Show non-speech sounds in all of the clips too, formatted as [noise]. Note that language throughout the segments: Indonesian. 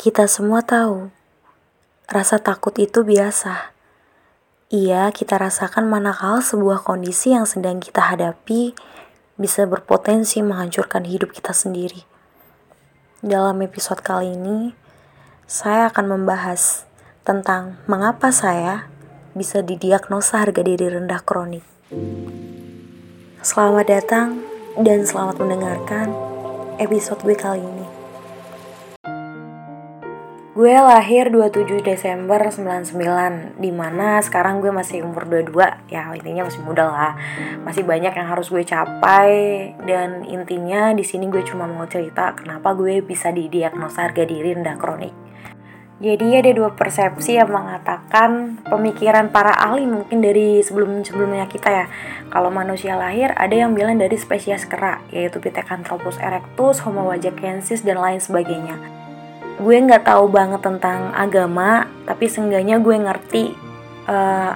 Kita semua tahu, rasa takut itu biasa. Iya, kita rasakan manakala sebuah kondisi yang sedang kita hadapi bisa berpotensi menghancurkan hidup kita sendiri. Dalam episode kali ini, saya akan membahas tentang mengapa saya bisa didiagnosa harga diri rendah kronik. Selamat datang dan selamat mendengarkan episode gue kali ini. Gue lahir 27 Desember 99 Di mana sekarang gue masih umur 22 Ya intinya masih muda lah. Masih banyak yang harus gue capai. Dan intinya di sini gue cuma mau cerita Kenapa gue bisa didiagnosa harga diri rendah kronik. Jadi ada dua persepsi yang mengatakan pemikiran para ahli mungkin dari sebelum-sebelumnya kita ya. Kalau manusia lahir ada yang bilang dari spesies kera yaitu Pithecanthropus erectus, Homo wajakensis dan lain sebagainya gue nggak tahu banget tentang agama tapi seenggaknya gue ngerti uh,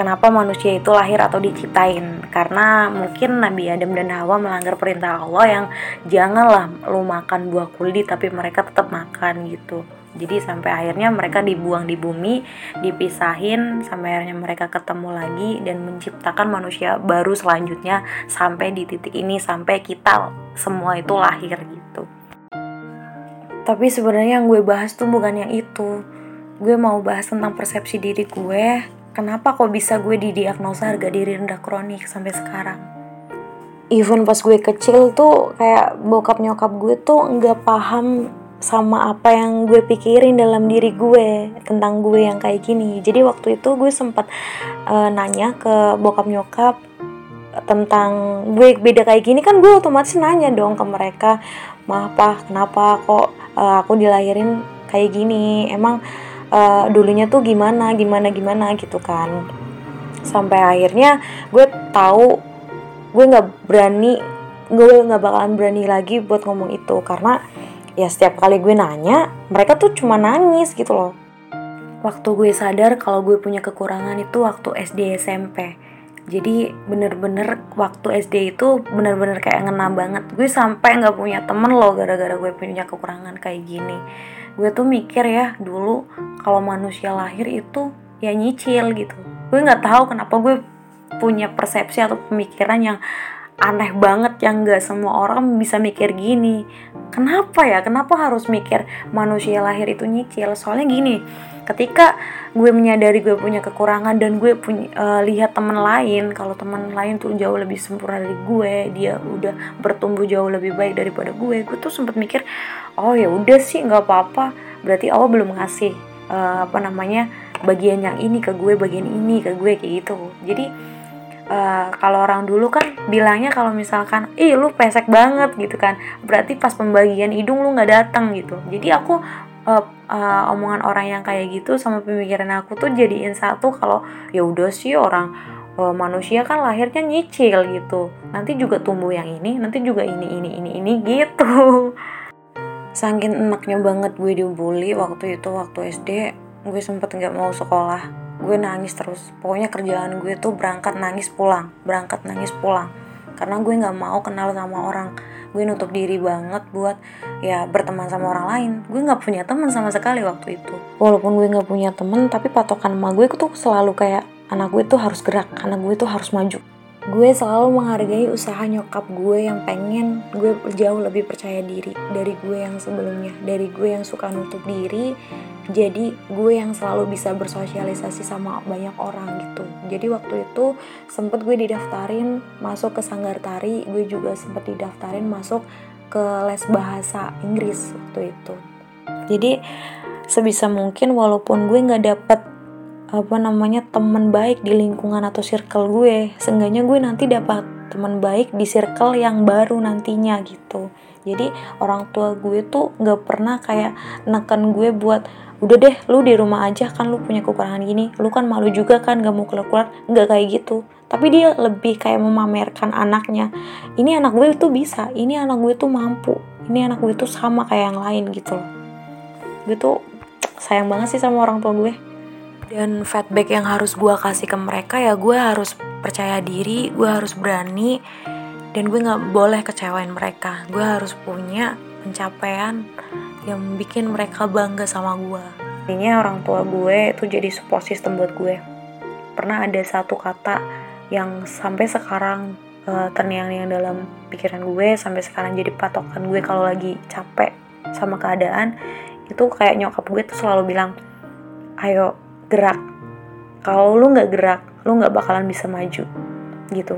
kenapa manusia itu lahir atau diciptain. Karena mungkin Nabi Adam dan Hawa melanggar perintah Allah yang janganlah lu makan buah kulit tapi mereka tetap makan gitu. Jadi sampai akhirnya mereka dibuang di bumi dipisahin sampai akhirnya mereka ketemu lagi dan menciptakan manusia baru selanjutnya sampai di titik ini sampai kita semua itu lahir gitu tapi sebenarnya yang gue bahas tuh bukan yang itu. Gue mau bahas tentang persepsi diri gue. Kenapa kok bisa gue didiagnosa harga diri rendah kronik sampai sekarang? Even pas gue kecil tuh kayak bokap nyokap gue tuh nggak paham sama apa yang gue pikirin dalam diri gue tentang gue yang kayak gini. Jadi waktu itu gue sempat uh, nanya ke bokap nyokap tentang gue beda kayak gini kan gue otomatis nanya dong ke mereka maaf kenapa kok uh, aku dilahirin kayak gini? Emang uh, dulunya tuh gimana gimana gimana gitu kan. Sampai akhirnya gue tahu gue nggak berani gue nggak bakalan berani lagi buat ngomong itu. Karena ya setiap kali gue nanya mereka tuh cuma nangis gitu loh. Waktu gue sadar kalau gue punya kekurangan itu waktu SD SMP jadi bener-bener waktu SD itu bener-bener kayak ngena banget. Gue sampai nggak punya temen loh gara-gara gue punya kekurangan kayak gini. Gue tuh mikir ya dulu kalau manusia lahir itu ya nyicil gitu. Gue nggak tahu kenapa gue punya persepsi atau pemikiran yang aneh banget yang gak semua orang bisa mikir gini kenapa ya? Kenapa harus mikir manusia lahir itu nyicil? Soalnya gini ketika gue menyadari gue punya kekurangan dan gue punya uh, lihat teman lain kalau teman lain tuh jauh lebih sempurna dari gue dia udah bertumbuh jauh lebih baik daripada gue gue tuh sempat mikir oh ya udah sih nggak apa-apa. Berarti Allah belum ngasih uh, apa namanya bagian yang ini ke gue bagian ini ke gue kayak gitu. Jadi Uh, kalau orang dulu kan bilangnya kalau misalkan ih lu pesek banget gitu kan. Berarti pas pembagian hidung lu nggak datang gitu. Jadi aku uh, uh, omongan orang yang kayak gitu sama pemikiran aku tuh jadiin satu kalau ya udah sih orang uh, manusia kan lahirnya nyicil gitu. Nanti juga tumbuh yang ini nanti juga ini ini ini ini gitu. [laughs] Saking enaknya banget gue dibully waktu itu waktu SD gue sempet nggak mau sekolah gue nangis terus. Pokoknya kerjaan gue tuh berangkat nangis pulang berangkat nangis pulang. Karena gue nggak mau kenal sama orang. Gue nutup diri banget buat ya berteman sama orang lain. Gue nggak punya teman sama sekali waktu itu. Walaupun gue nggak punya temen tapi patokan sama gue tuh selalu kayak anak gue tuh harus gerak anak gue tuh harus maju gue selalu menghargai usaha nyokap gue yang pengen gue jauh lebih percaya diri dari gue yang sebelumnya dari gue yang suka nutup diri jadi gue yang selalu bisa bersosialisasi sama banyak orang gitu. Jadi waktu itu sempet gue didaftarin masuk ke sanggar tari gue juga sempet didaftarin masuk ke les bahasa Inggris waktu itu. Jadi sebisa mungkin walaupun gue nggak dapet apa namanya teman baik di lingkungan atau circle gue. Seenggaknya gue nanti dapat teman baik di circle yang baru nantinya gitu. Jadi orang tua gue tuh nggak pernah kayak neken gue buat udah deh lu di rumah aja kan lu punya kekurangan gini. Lu kan malu juga kan gak mau keluar keluar nggak kayak gitu. Tapi dia lebih kayak memamerkan anaknya. Ini anak gue tuh bisa ini anak gue tuh mampu ini anak gue tuh sama kayak yang lain gitu loh. Gue tuh sayang banget sih sama orang tua gue dan feedback yang harus gue kasih ke mereka ya gue harus percaya diri gue harus berani dan gue nggak boleh kecewain mereka. Gue harus punya pencapaian yang bikin mereka bangga sama gue intinya orang tua gue itu jadi support system buat gue. Pernah ada satu kata yang sampai sekarang uh, terngiang-ngiang dalam pikiran gue sampai sekarang jadi patokan gue kalau lagi capek sama keadaan itu kayak nyokap gue tuh selalu bilang ayo gerak. Kalau lu nggak gerak lu nggak bakalan bisa maju gitu.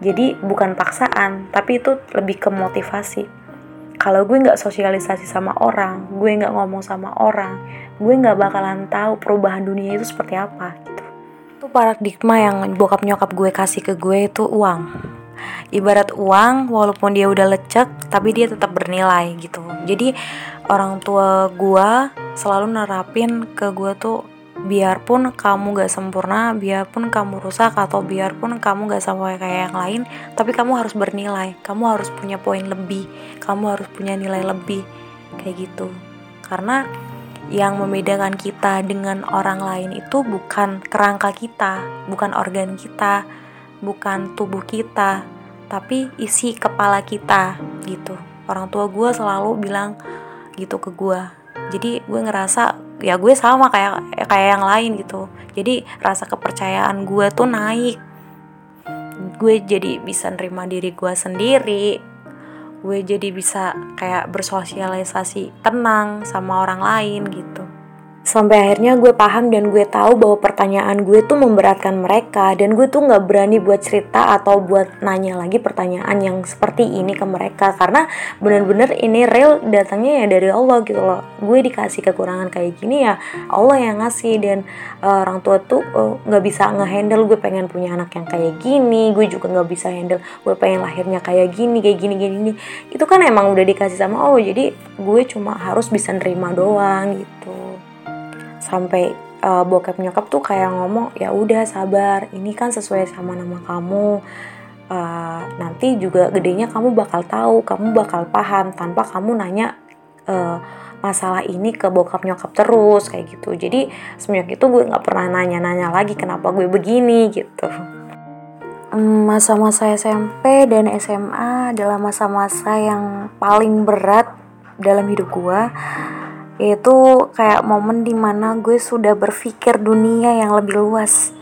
Jadi bukan paksaan tapi itu lebih ke motivasi. Kalau gue nggak sosialisasi sama orang gue nggak ngomong sama orang gue nggak bakalan tahu perubahan dunia itu seperti apa gitu. Itu paradigma yang bokap nyokap gue kasih ke gue itu uang. Ibarat uang walaupun dia udah lecek tapi dia tetap bernilai gitu. Jadi orang tua gue selalu nerapin ke gue tuh biarpun kamu gak sempurna, biarpun kamu rusak atau biarpun kamu gak sama kayak yang lain, tapi kamu harus bernilai, kamu harus punya poin lebih, kamu harus punya nilai lebih, kayak gitu. Karena yang membedakan kita dengan orang lain itu bukan kerangka kita, bukan organ kita, bukan tubuh kita, tapi isi kepala kita gitu. Orang tua gue selalu bilang gitu ke gue. Jadi gue ngerasa ya gue sama kayak kayak yang lain gitu. Jadi rasa kepercayaan gue tuh naik. Gue jadi bisa nerima diri gue sendiri. Gue jadi bisa kayak bersosialisasi tenang sama orang lain gitu sampai akhirnya gue paham dan gue tahu bahwa pertanyaan gue tuh memberatkan mereka dan gue tuh nggak berani buat cerita atau buat nanya lagi pertanyaan yang seperti ini ke mereka. Karena bener-bener ini real datangnya ya dari Allah gitu loh. Gue dikasih kekurangan kayak gini ya Allah yang ngasih dan uh, orang tua tuh eh, nggak uh, bisa ngehandle. Gue pengen punya anak yang kayak gini gue juga nggak bisa handle. Gue pengen lahirnya kayak gini kayak gini gini, gini. itu kan emang udah dikasih sama Allah. Jadi gue cuma harus bisa nerima doang gitu sampai uh, bokap nyokap tuh kayak ngomong ya udah sabar ini kan sesuai sama nama kamu. Uh, nanti juga gedenya kamu bakal tahu kamu bakal paham tanpa kamu nanya uh, masalah ini ke bokap nyokap terus kayak gitu. Jadi semenjak itu gue nggak pernah nanya-nanya lagi kenapa gue begini? gitu. Masa-masa SMP dan SMA adalah masa-masa yang paling berat dalam hidup gue itu kayak momen di mana gue sudah berpikir dunia yang lebih luas.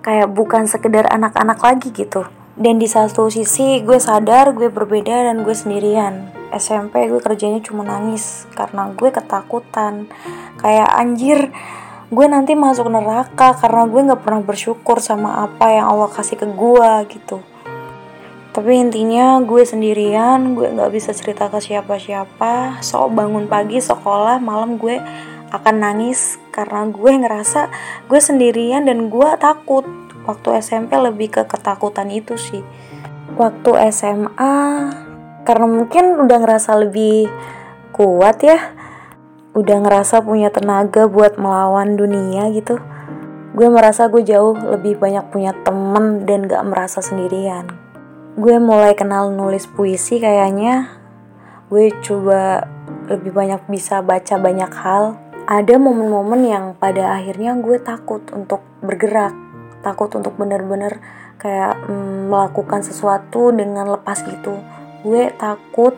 Kayak bukan sekedar anak-anak lagi gitu. Dan di satu sisi gue sadar gue berbeda dan gue sendirian. SMP gue kerjanya cuma nangis karena gue ketakutan. Kayak anjir gue nanti masuk neraka karena gue nggak pernah bersyukur sama apa yang Allah kasih ke gue gitu tapi intinya gue sendirian gue nggak bisa cerita ke siapa-siapa. So bangun pagi sekolah malam gue akan nangis karena gue ngerasa gue sendirian dan gue takut. Waktu SMP lebih ke ketakutan itu sih. Waktu SMA karena mungkin udah ngerasa lebih kuat ya. Udah ngerasa punya tenaga buat melawan dunia gitu. Gue merasa gue jauh lebih banyak punya temen dan gak merasa sendirian gue mulai kenal nulis puisi kayaknya. Gue coba lebih banyak bisa baca banyak hal. Ada momen-momen yang pada akhirnya gue takut untuk bergerak takut untuk bener-bener kayak mm, melakukan sesuatu dengan lepas gitu. Gue takut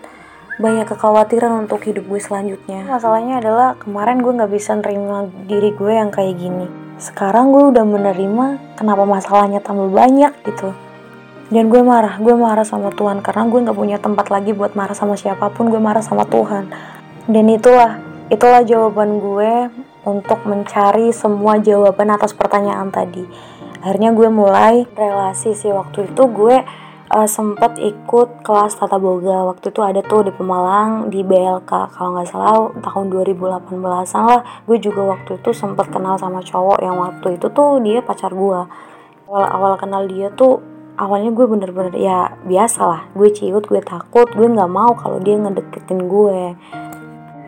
banyak kekhawatiran untuk hidup gue selanjutnya. Masalahnya adalah kemarin gue nggak bisa nerima diri gue yang kayak gini. Sekarang gue udah menerima kenapa masalahnya tambah banyak gitu dan gue marah gue marah sama Tuhan karena gue nggak punya tempat lagi buat marah sama siapa pun gue marah sama Tuhan. Dan itulah itulah jawaban gue untuk mencari semua jawaban atas pertanyaan tadi. Akhirnya gue mulai relasi sih. Waktu itu gue uh, sempet ikut kelas tata boga waktu itu ada tuh di Pemalang di BLK kalau nggak salah tahun 2018an lah. Gue juga waktu itu sempet kenal sama cowok yang waktu itu tuh dia pacar gue. Awal-awal kenal dia tuh awalnya gue bener-bener ya biasa lah gue ciut gue takut gue nggak mau kalau dia ngedeketin gue.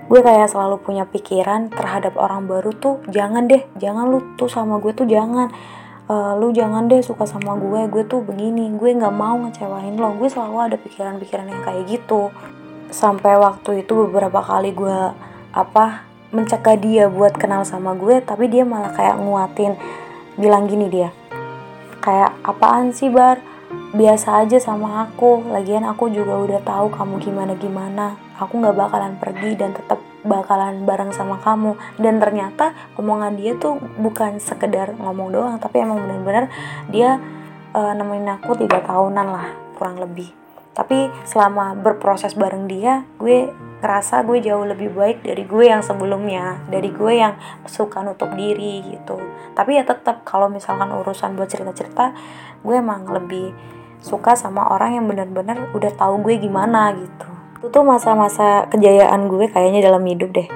Gue kayak selalu punya pikiran terhadap orang baru tuh jangan deh jangan lu tuh sama gue tuh jangan. Uh, lu jangan deh suka sama gue gue tuh begini gue nggak mau ngecewain lo. Gue selalu ada pikiran-pikiran yang kayak gitu. Sampai waktu itu beberapa kali gue apa mencegah dia buat kenal sama gue tapi dia malah kayak nguatin bilang gini dia kayak apaan sih bar? Biasa aja sama aku. Lagian aku juga udah tahu kamu gimana gimana aku nggak bakalan pergi dan tetap bakalan bareng sama kamu. Dan ternyata omongan dia tuh bukan sekedar ngomong doang tapi emang bener-bener dia uh, nemenin aku tiga tahunan lah kurang lebih. Tapi selama berproses bareng dia gue ngerasa gue jauh lebih baik dari gue yang sebelumnya dari gue yang suka nutup diri gitu. Tapi ya tetap kalau misalkan urusan buat cerita-cerita gue emang lebih suka sama orang yang bener-bener udah tahu gue gimana gitu. Itu tuh masa-masa kejayaan gue kayaknya dalam hidup deh.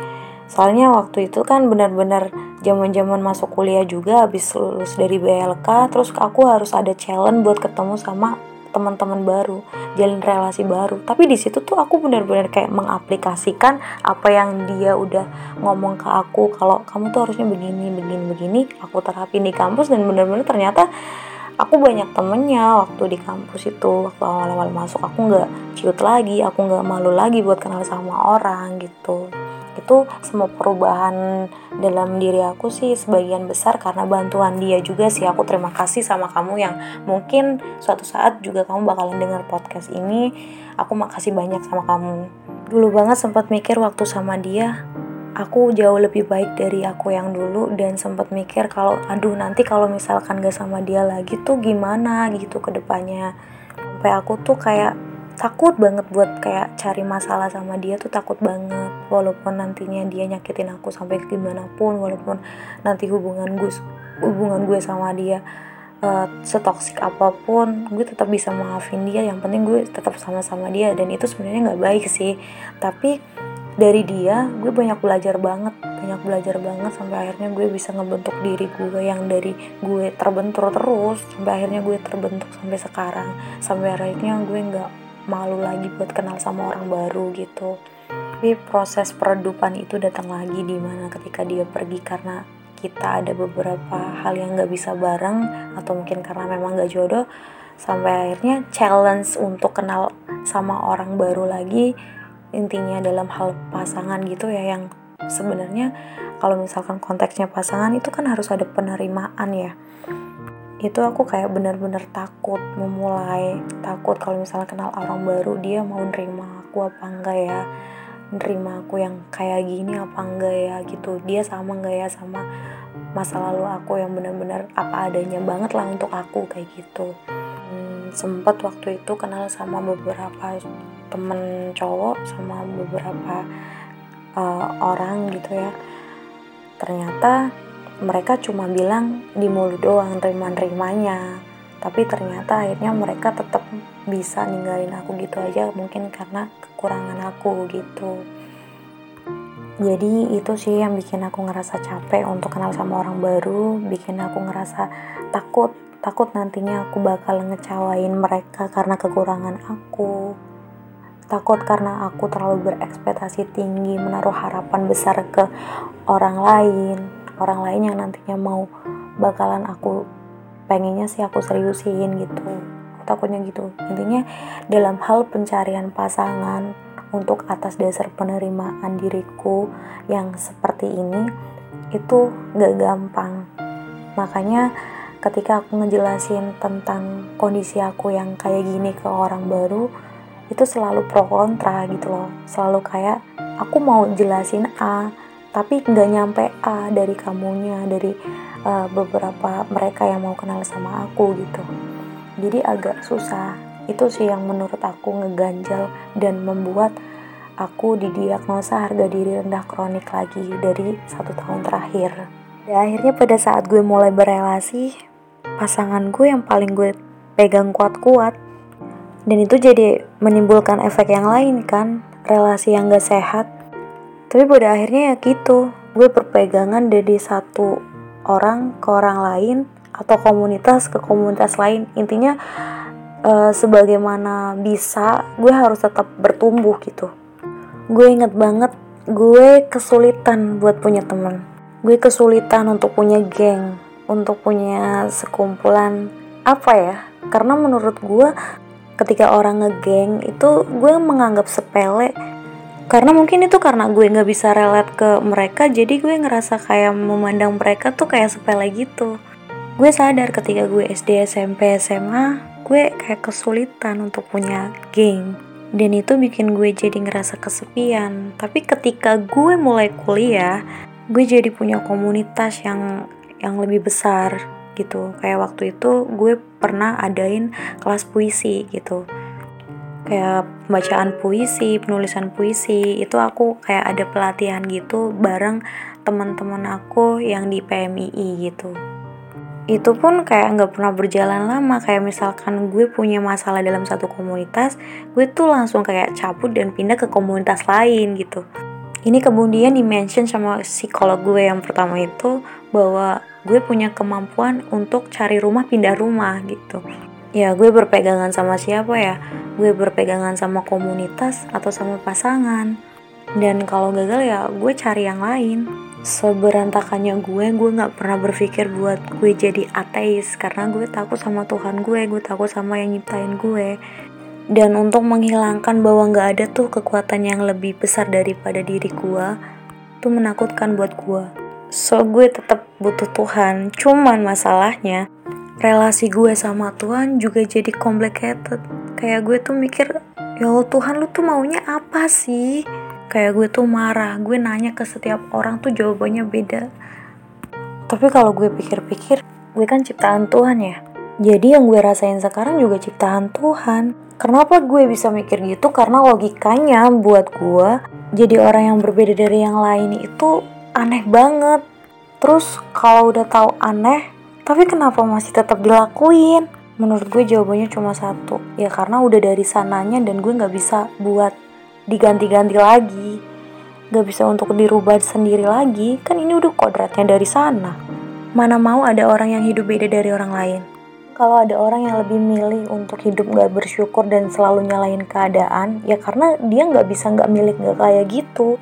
Soalnya waktu itu kan bener-bener zaman-zaman masuk kuliah juga habis lulus dari BLK terus aku harus ada challenge buat ketemu sama teman-teman baru, jalin relasi baru. Tapi di situ tuh aku benar-benar kayak mengaplikasikan apa yang dia udah ngomong ke aku kalau kamu tuh harusnya begini, begini, begini. Aku terapin di kampus dan benar-benar ternyata aku banyak temennya waktu di kampus itu waktu awal-awal masuk aku nggak ciut lagi aku nggak malu lagi buat kenal sama orang gitu itu semua perubahan dalam diri aku sih sebagian besar karena bantuan dia juga sih. Aku terima kasih sama kamu yang mungkin suatu saat juga kamu bakalan dengar podcast ini. Aku makasih banyak sama kamu. Dulu banget sempat mikir waktu sama dia aku jauh lebih baik dari aku yang dulu dan sempat mikir kalau aduh nanti kalau misalkan gak sama dia lagi tuh gimana gitu ke depannya. Sampai aku tuh kayak takut banget buat kayak cari masalah sama dia tuh takut banget. Walaupun nantinya dia nyakitin aku sampai gimana pun walaupun nanti hubungan gue hubungan gue sama dia uh, setoksik apa pun gue tetap bisa maafin dia. Yang penting gue tetap sama-sama dia dan itu sebenarnya nggak baik sih. Tapi dari dia gue banyak belajar banget banyak belajar banget sampai akhirnya gue bisa ngebentuk diri gue yang dari gue terbentur terus sampai akhirnya gue terbentuk sampai sekarang. Sampai akhirnya gue nggak malu lagi buat kenal sama orang baru gitu. Tapi proses peredupan itu datang lagi di mana ketika dia pergi karena kita ada beberapa hal yang nggak bisa bareng atau mungkin karena memang nggak jodoh sampai akhirnya challenge untuk kenal sama orang baru lagi intinya dalam hal pasangan gitu ya yang sebenarnya kalau misalkan konteksnya pasangan itu kan harus ada penerimaan ya itu aku kayak bener-bener takut memulai. Takut kalau misalnya kenal orang baru dia mau nerima aku apa enggak ya? Nerima aku yang kayak gini apa enggak ya? Gitu. Dia sama enggak ya sama masa lalu aku yang bener-bener apa adanya banget lah untuk aku kayak gitu. Hmm, sempet waktu itu kenal sama beberapa temen cowok sama beberapa uh, orang gitu ya. Ternyata mereka cuma bilang di mulut doang terima-terimanya tapi ternyata akhirnya mereka tetap bisa ninggalin aku gitu aja mungkin karena kekurangan aku gitu. Jadi itu sih yang bikin aku ngerasa capek untuk kenal sama orang baru bikin aku ngerasa takut takut nantinya aku bakal ngecewain mereka karena kekurangan aku. Takut karena aku terlalu berekspektasi tinggi menaruh harapan besar ke orang lain orang lain yang nantinya mau bakalan aku pengennya sih aku seriusin gitu. Takutnya gitu. Intinya dalam hal pencarian pasangan untuk atas dasar penerimaan diriku yang seperti ini itu gak gampang. Makanya ketika aku ngejelasin tentang kondisi aku yang kayak gini ke orang baru itu selalu pro kontra gitu loh. Selalu kayak aku mau jelasin A tapi nggak nyampe A dari kamunya dari uh, beberapa mereka yang mau kenal sama aku gitu. Jadi agak susah. Itu sih yang menurut aku ngeganjal dan membuat aku didiagnosa harga diri rendah kronik lagi dari satu tahun terakhir. Dan akhirnya pada saat gue mulai berelasi pasangan gue yang paling gue pegang kuat-kuat dan itu jadi menimbulkan efek yang lain kan. Relasi yang gak sehat tapi pada akhirnya ya gitu gue berpegangan dari satu orang ke orang lain atau komunitas ke komunitas lain. Intinya uh, sebagaimana bisa gue harus tetap bertumbuh gitu. Gue inget banget gue kesulitan buat punya temen gue kesulitan untuk punya geng untuk punya sekumpulan. Apa ya? Karena menurut gue ketika orang ngegeng itu gue menganggap sepele karena mungkin itu karena gue nggak bisa relate ke mereka jadi gue ngerasa kayak memandang mereka tuh kayak sepele gitu. Gue sadar ketika gue SD SMP SMA gue kayak kesulitan untuk punya geng. Dan itu bikin gue jadi ngerasa kesepian. Tapi ketika gue mulai kuliah gue jadi punya komunitas yang yang lebih besar gitu. Kayak waktu itu gue pernah adain kelas puisi gitu kayak bacaan puisi penulisan puisi itu aku kayak ada pelatihan gitu bareng teman-teman aku yang di PMII gitu. Itu pun kayak nggak pernah berjalan lama kayak misalkan gue punya masalah dalam satu komunitas gue tuh langsung kayak cabut dan pindah ke komunitas lain gitu. Ini kemudian dimention sama psikolog gue yang pertama itu bahwa gue punya kemampuan untuk cari rumah pindah rumah gitu ya gue berpegangan sama siapa ya? Gue berpegangan sama komunitas atau sama pasangan. Dan kalau gagal ya gue cari yang lain. Seberantakannya gue gue nggak pernah berpikir buat gue jadi ateis karena gue takut sama Tuhan gue gue takut sama yang nyiptain gue. Dan untuk menghilangkan bahwa nggak ada tuh kekuatan yang lebih besar daripada diri gue tuh menakutkan buat gue. So gue tetap butuh Tuhan. Cuman masalahnya relasi gue sama Tuhan juga jadi complicated. Kayak gue tuh mikir ya Allah Tuhan lu tuh maunya apa sih? Kayak gue tuh marah gue nanya ke setiap orang tuh jawabannya beda. Tapi kalau gue pikir-pikir gue kan ciptaan Tuhan ya. Jadi yang gue rasain sekarang juga ciptaan Tuhan. Kenapa gue bisa mikir gitu? Karena logikanya buat gue jadi orang yang berbeda dari yang lain itu aneh banget. Terus kalau udah tahu aneh tapi kenapa masih tetap dilakuin? Menurut gue jawabannya cuma satu. Ya karena udah dari sananya dan gue nggak bisa buat diganti-ganti lagi. Gak bisa untuk dirubah sendiri lagi. Kan ini udah kodratnya dari sana. Mana mau ada orang yang hidup beda dari orang lain. Kalau ada orang yang lebih milih untuk hidup gak bersyukur dan selalu nyalain keadaan ya karena dia gak bisa gak milik gak kayak gitu.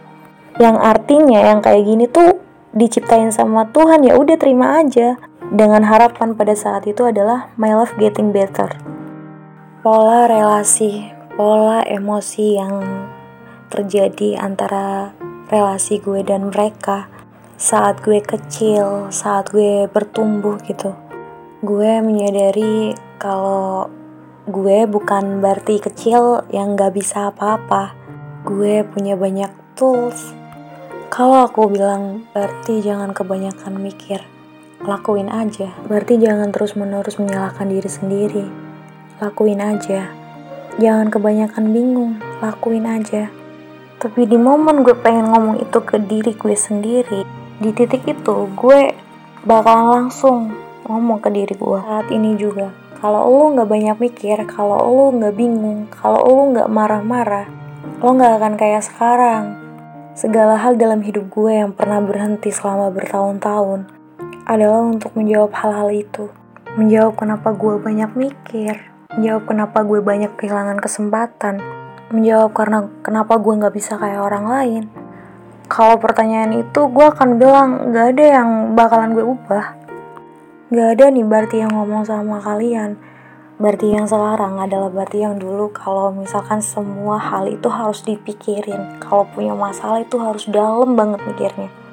Yang artinya yang kayak gini tuh diciptain sama Tuhan ya udah terima aja dengan harapan pada saat itu adalah my life getting better pola relasi pola emosi yang terjadi antara relasi gue dan mereka saat gue kecil, saat gue bertumbuh gitu. Gue menyadari kalau gue bukan berarti kecil yang gak bisa apa-apa. Gue punya banyak tools. Kalau aku bilang berarti jangan kebanyakan mikir, lakuin aja. Berarti jangan terus-menerus menyalahkan diri sendiri. Lakuin aja. Jangan kebanyakan bingung, lakuin aja. Tapi di momen gue pengen ngomong itu ke diri gue sendiri, di titik itu gue bakalan langsung ngomong ke diri gue saat ini juga. Kalau lo nggak banyak mikir, kalau lo nggak bingung, kalau lo nggak marah-marah, lo nggak akan kayak sekarang. Segala hal dalam hidup gue yang pernah berhenti selama bertahun-tahun adalah untuk menjawab hal-hal itu. Menjawab kenapa gue banyak mikir, menjawab kenapa gue banyak kehilangan kesempatan, menjawab karena kenapa gue nggak bisa kayak orang lain. Kalau pertanyaan itu gue akan bilang gak ada yang bakalan gue ubah. Gak ada nih berarti yang ngomong sama kalian. Berarti yang sekarang adalah berarti yang dulu kalau misalkan semua hal itu harus dipikirin. Kalau punya masalah itu harus dalam banget mikirnya.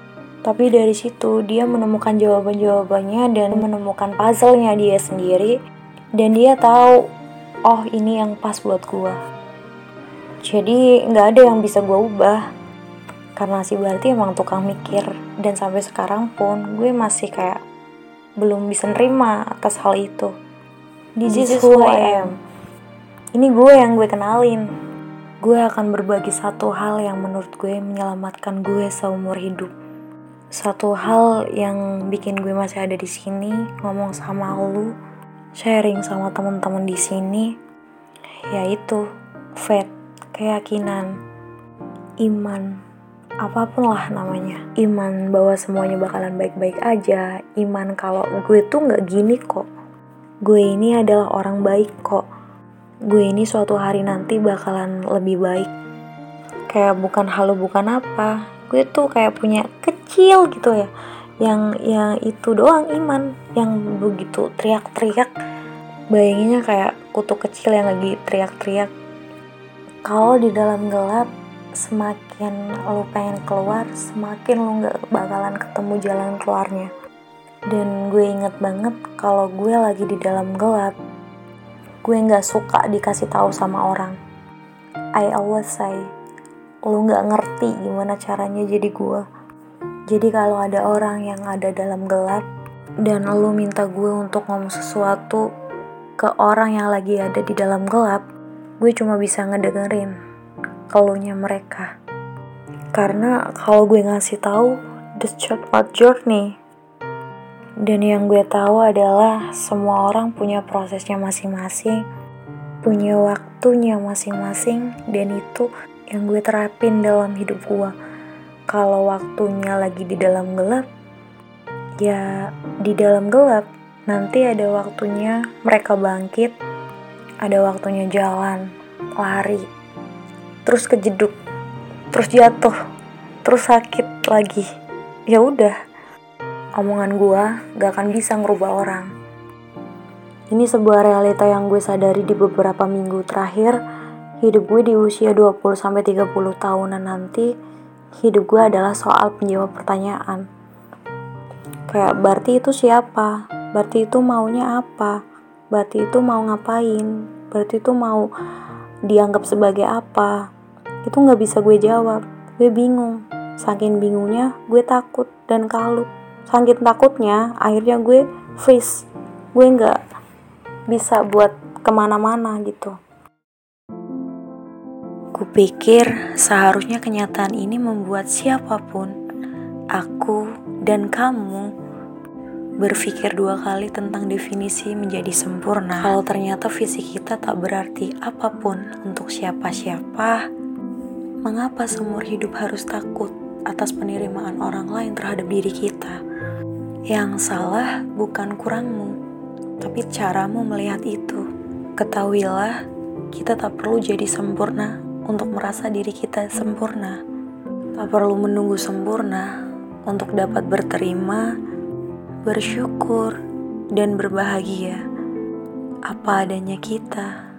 Tapi dari situ dia menemukan jawaban-jawabannya dan menemukan puzzle-nya dia sendiri. Dan dia tahu, oh ini yang pas buat gue jadi nggak ada yang bisa gue ubah. Karena si berarti emang tukang mikir. Dan sampai sekarang pun gue masih kayak belum bisa nerima atas hal itu. This is who I am. Ini gue yang gue kenalin. Gue akan berbagi satu hal yang menurut gue menyelamatkan gue seumur hidup satu hal yang bikin gue masih ada di sini ngomong sama lu sharing sama teman-teman di sini yaitu faith keyakinan, iman, apa pun lah namanya. Iman bahwa semuanya bakalan baik-baik aja, iman kalau gue tuh nggak gini kok. Gue ini adalah orang baik kok. Gue ini suatu hari nanti bakalan lebih baik. Kayak bukan halu bukan apa. Gue tuh kayak punya kecil gitu ya. Yang yang itu doang iman. Yang begitu teriak-teriak. Bayanginnya kayak kutu kecil yang lagi teriak-teriak. Kalau di dalam gelap semakin lo pengen keluar semakin lo nggak bakalan ketemu jalan keluarnya. Dan gue inget banget kalau gue lagi di dalam gelap gue nggak suka dikasih tahu sama orang. I always say, lu gak ngerti gimana caranya jadi gue. Jadi kalau ada orang yang ada dalam gelap dan lu minta gue untuk ngomong sesuatu ke orang yang lagi ada di dalam gelap, gue cuma bisa ngedengerin keluhnya mereka. Karena kalau gue ngasih tahu the shortcut journey dan yang gue tahu adalah semua orang punya prosesnya masing-masing, punya waktunya masing-masing dan itu yang gue terapin dalam hidup gue kalau waktunya lagi di dalam gelap, ya di dalam gelap nanti ada waktunya mereka bangkit, ada waktunya jalan, lari, terus kejeduk, terus jatuh, terus sakit lagi. Ya udah, omongan gua gak akan bisa ngerubah orang. Ini sebuah realita yang gue sadari di beberapa minggu terakhir hidup gue di usia 20-30 tahunan nanti hidup gue adalah soal penjawab pertanyaan. Kayak berarti itu siapa? Berarti itu maunya apa? Berarti itu mau ngapain? Berarti itu mau dianggap sebagai apa? Itu nggak bisa gue jawab. Gue bingung. Saking bingungnya, gue takut dan kalut. Saking takutnya, akhirnya gue freeze. Gue nggak bisa buat ke mana-mana gitu. Kupikir seharusnya kenyataan ini membuat siapa pun, aku dan kamu, berpikir dua kali tentang definisi menjadi sempurna. Kalau ternyata fisik kita tak berarti apa pun untuk siapa-siapa, mengapa seumur hidup harus takut atas penerimaan orang lain terhadap diri kita? Yang salah bukan kurangmu, tapi caramu melihat itu. Ketahuilah, kita tak perlu jadi sempurna untuk merasa diri kita sempurna. Tak perlu menunggu sempurna untuk dapat berterima, bersyukur, dan berbahagia. Apa adanya kita.